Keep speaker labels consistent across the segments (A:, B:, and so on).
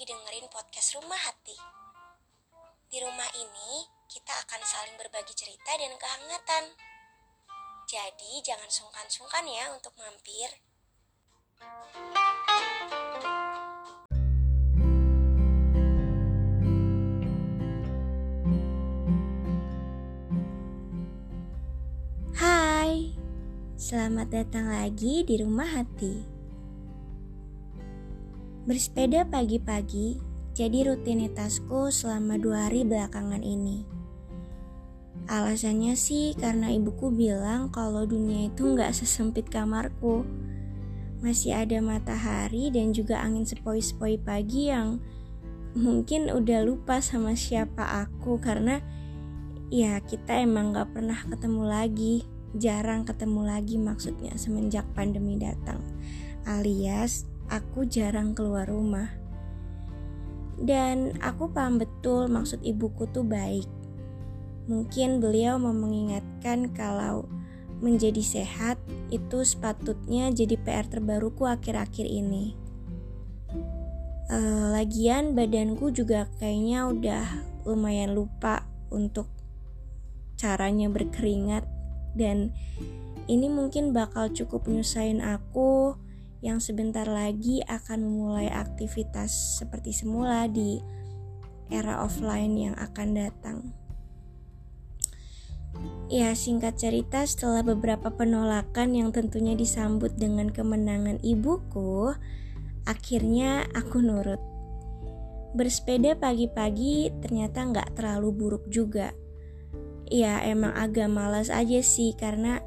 A: lagi dengerin podcast Rumah Hati. Di rumah ini, kita akan saling berbagi cerita dan kehangatan. Jadi, jangan sungkan-sungkan ya untuk mampir. Hai, selamat datang lagi di Rumah Hati. Bersepeda pagi-pagi jadi rutinitasku selama dua hari belakangan ini. Alasannya sih karena ibuku bilang kalau dunia itu nggak sesempit kamarku. Masih ada matahari dan juga angin sepoi-sepoi pagi yang mungkin udah lupa sama siapa aku karena ya kita emang nggak pernah ketemu lagi, jarang ketemu lagi maksudnya semenjak pandemi datang. Alias aku jarang keluar rumah. Dan aku paham betul maksud ibuku tuh baik. Mungkin beliau mau mengingatkan kalau menjadi sehat itu sepatutnya jadi PR terbaruku akhir-akhir ini. Uh, lagian badanku juga kayaknya udah lumayan lupa untuk caranya berkeringat dan ini mungkin bakal cukup nyusahin aku yang sebentar lagi akan memulai aktivitas seperti semula di era offline yang akan datang. Ya, singkat cerita, setelah beberapa penolakan yang tentunya disambut dengan kemenangan ibuku, akhirnya aku nurut. Bersepeda pagi-pagi ternyata nggak terlalu buruk juga. Ya, emang agak malas aja sih karena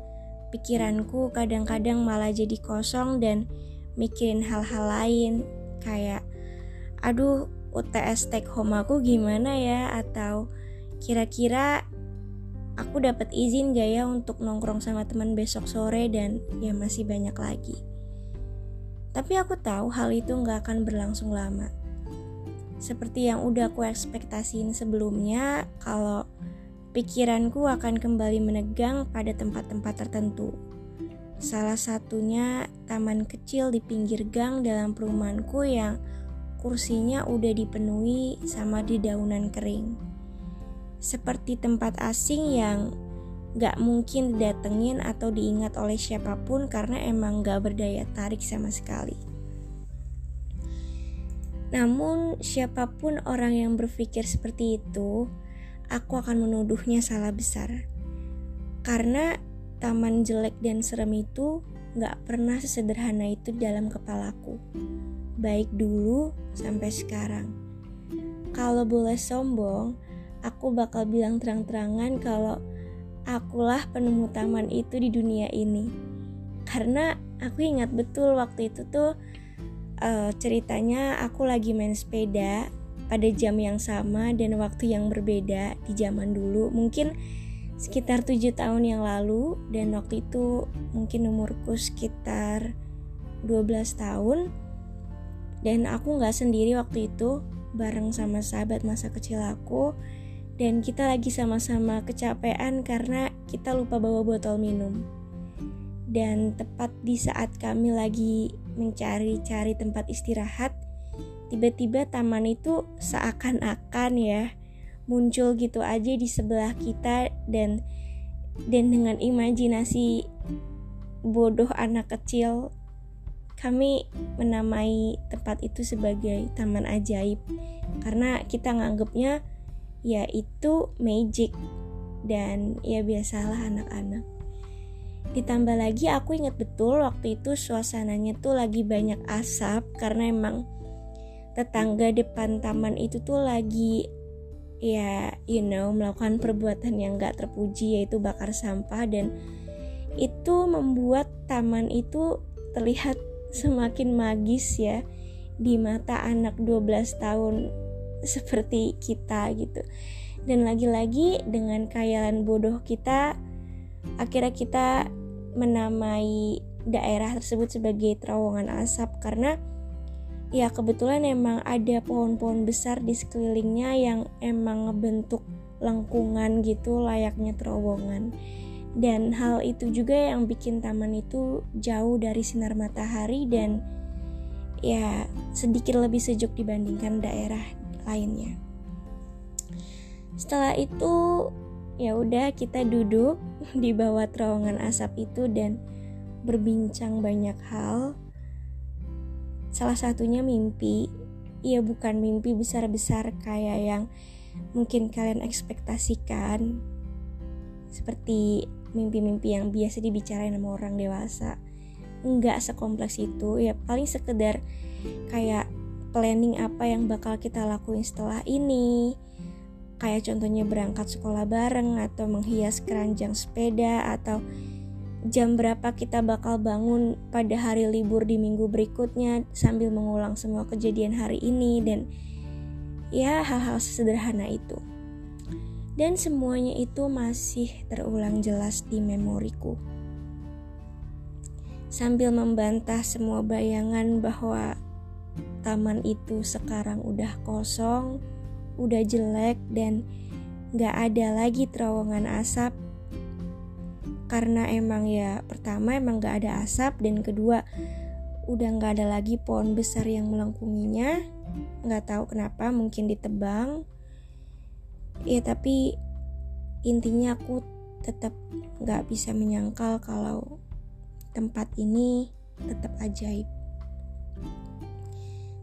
A: pikiranku kadang-kadang malah jadi kosong dan mikirin hal-hal lain kayak aduh UTS take home aku gimana ya atau kira-kira aku dapat izin gak ya untuk nongkrong sama teman besok sore dan ya masih banyak lagi. Tapi aku tahu hal itu gak akan berlangsung lama. Seperti yang udah aku ekspektasiin sebelumnya, kalau pikiranku akan kembali menegang pada tempat-tempat tertentu. Salah satunya taman kecil di pinggir gang dalam perumahanku yang kursinya udah dipenuhi sama dedaunan kering. Seperti tempat asing yang gak mungkin didatengin atau diingat oleh siapa pun karena emang gak berdaya tarik sama sekali. Namun, siapa pun orang yang berpikir seperti itu, aku akan menuduhnya salah besar. Karena taman jelek dan serem itu gak pernah sesederhana itu dalam kepalaku. Baik dulu sampai sekarang. Kalau boleh sombong, aku bakal bilang terang-terangan kalau akulah penemu taman itu di dunia ini. Karena aku ingat betul waktu itu tuh uh, ceritanya aku lagi main sepeda pada jam yang sama dan waktu yang berbeda di zaman dulu. Mungkin sekitar tujuh tahun yang lalu dan waktu itu mungkin umurku sekitar 12 tahun. Dan aku nggak sendiri waktu itu bareng sama sahabat masa kecil aku. Dan kita lagi sama-sama kecapean karena kita lupa bawa botol minum. Dan tepat di saat kami lagi mencari-cari tempat istirahat tiba-tiba taman itu seakan-akan ya muncul gitu aja di sebelah kita dan dan dengan imajinasi bodoh anak kecil kami menamai tempat itu sebagai taman ajaib. Karena kita nganggapnya ya itu magic dan ya biasalah anak-anak. Ditambah lagi aku ingat betul waktu itu suasananya tuh lagi banyak asap karena emang tetangga depan taman itu tuh lagi ya you know melakukan perbuatan yang gak terpuji yaitu bakar sampah. Dan itu membuat taman itu terlihat semakin magis ya di mata anak 12 tahun seperti kita gitu. Dan lagi-lagi dengan kayalan bodoh kita akhirnya kita menamai daerah tersebut sebagai terowongan asap. Karena ya kebetulan emang ada pohon-pohon besar di sekelilingnya yang emang ngebentuk lengkungan gitu layaknya terowongan dan hal itu juga yang bikin taman itu jauh dari sinar matahari dan ya sedikit lebih sejuk dibandingkan daerah lainnya. Setelah itu ya udah kita duduk di bawah terowongan asap itu dan berbincang banyak hal. Salah satunya mimpi. Ya bukan mimpi besar-besar kayak yang mungkin kalian ekspektasikan. Seperti mimpi-mimpi yang biasa dibicarain sama orang dewasa nggak sekompleks itu ya paling sekedar kayak planning apa yang bakal kita lakuin setelah ini kayak contohnya berangkat sekolah bareng atau menghias keranjang sepeda atau jam berapa kita bakal bangun pada hari libur di minggu berikutnya sambil mengulang semua kejadian hari ini dan ya hal-hal sederhana itu. Dan semuanya itu masih terulang jelas di memoriku. Sambil membantah semua bayangan bahwa taman itu sekarang udah kosong, udah jelek dan gak ada lagi terowongan asap karena emang ya pertama emang gak ada asap dan kedua udah gak ada lagi pohon besar yang melengkunginya nggak tahu kenapa mungkin ditebang ya tapi intinya aku tetap nggak bisa menyangkal kalau tempat ini tetap ajaib.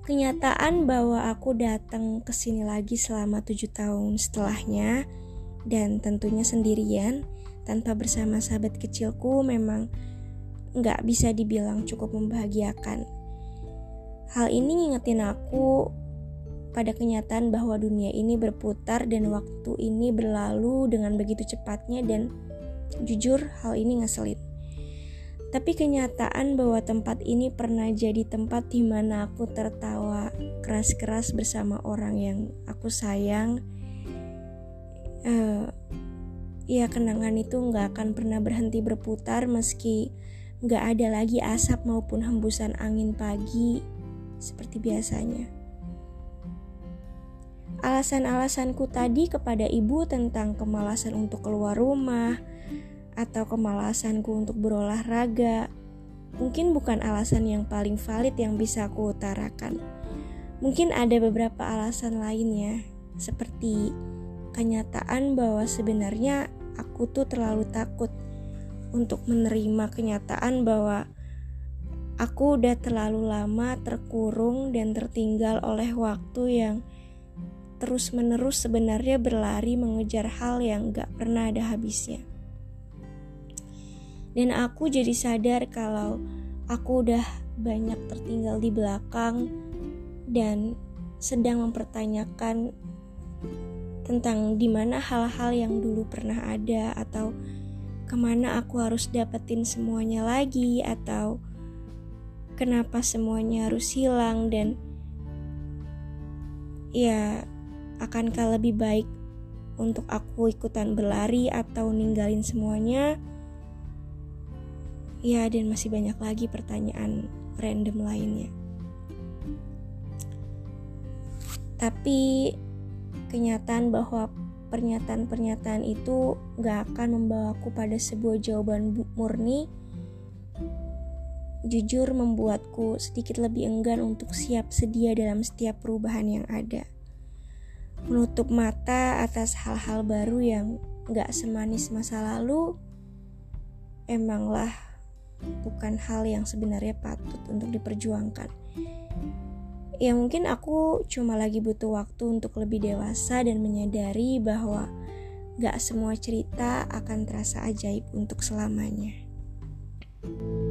A: Kenyataan bahwa aku datang ke sini lagi selama tujuh tahun setelahnya dan tentunya sendirian tanpa bersama sahabat kecilku memang nggak bisa dibilang cukup membahagiakan. Hal ini ngingetin aku pada kenyataan bahwa dunia ini berputar dan waktu ini berlalu dengan begitu cepatnya dan jujur hal ini ngeselin. Tapi kenyataan bahwa tempat ini pernah jadi tempat di mana aku tertawa keras-keras bersama orang yang aku sayang. Uh, ya kenangan itu nggak akan pernah berhenti berputar meski nggak ada lagi asap maupun hembusan angin pagi seperti biasanya. Alasan-alasanku tadi kepada ibu tentang kemalasan untuk keluar rumah, atau kemalasanku untuk berolahraga mungkin bukan alasan yang paling valid yang bisa aku utarakan. Mungkin ada beberapa alasan lainnya, seperti kenyataan bahwa sebenarnya aku tuh terlalu takut untuk menerima kenyataan bahwa aku udah terlalu lama terkurung dan tertinggal oleh waktu yang terus-menerus sebenarnya berlari mengejar hal yang gak pernah ada habisnya. Dan aku jadi sadar kalau aku udah banyak tertinggal di belakang dan sedang mempertanyakan tentang di mana hal-hal yang dulu pernah ada atau ke mana aku harus dapetin semuanya lagi atau kenapa semuanya harus hilang dan ya akankah lebih baik untuk aku ikutan berlari atau ninggalin semuanya Ya, dan masih banyak lagi pertanyaan random lainnya. Tapi kenyataan bahwa pernyataan-pernyataan itu gak akan membawaku pada sebuah jawaban murni jujur membuatku sedikit lebih enggan untuk siap sedia dalam setiap perubahan yang ada. Menutup mata atas hal-hal baru yang gak semanis masa lalu, emanglah bukan hal yang sebenarnya patut untuk diperjuangkan. Ya mungkin aku cuma lagi butuh waktu untuk lebih dewasa dan menyadari bahwa gak semua cerita akan terasa ajaib untuk selamanya. thank you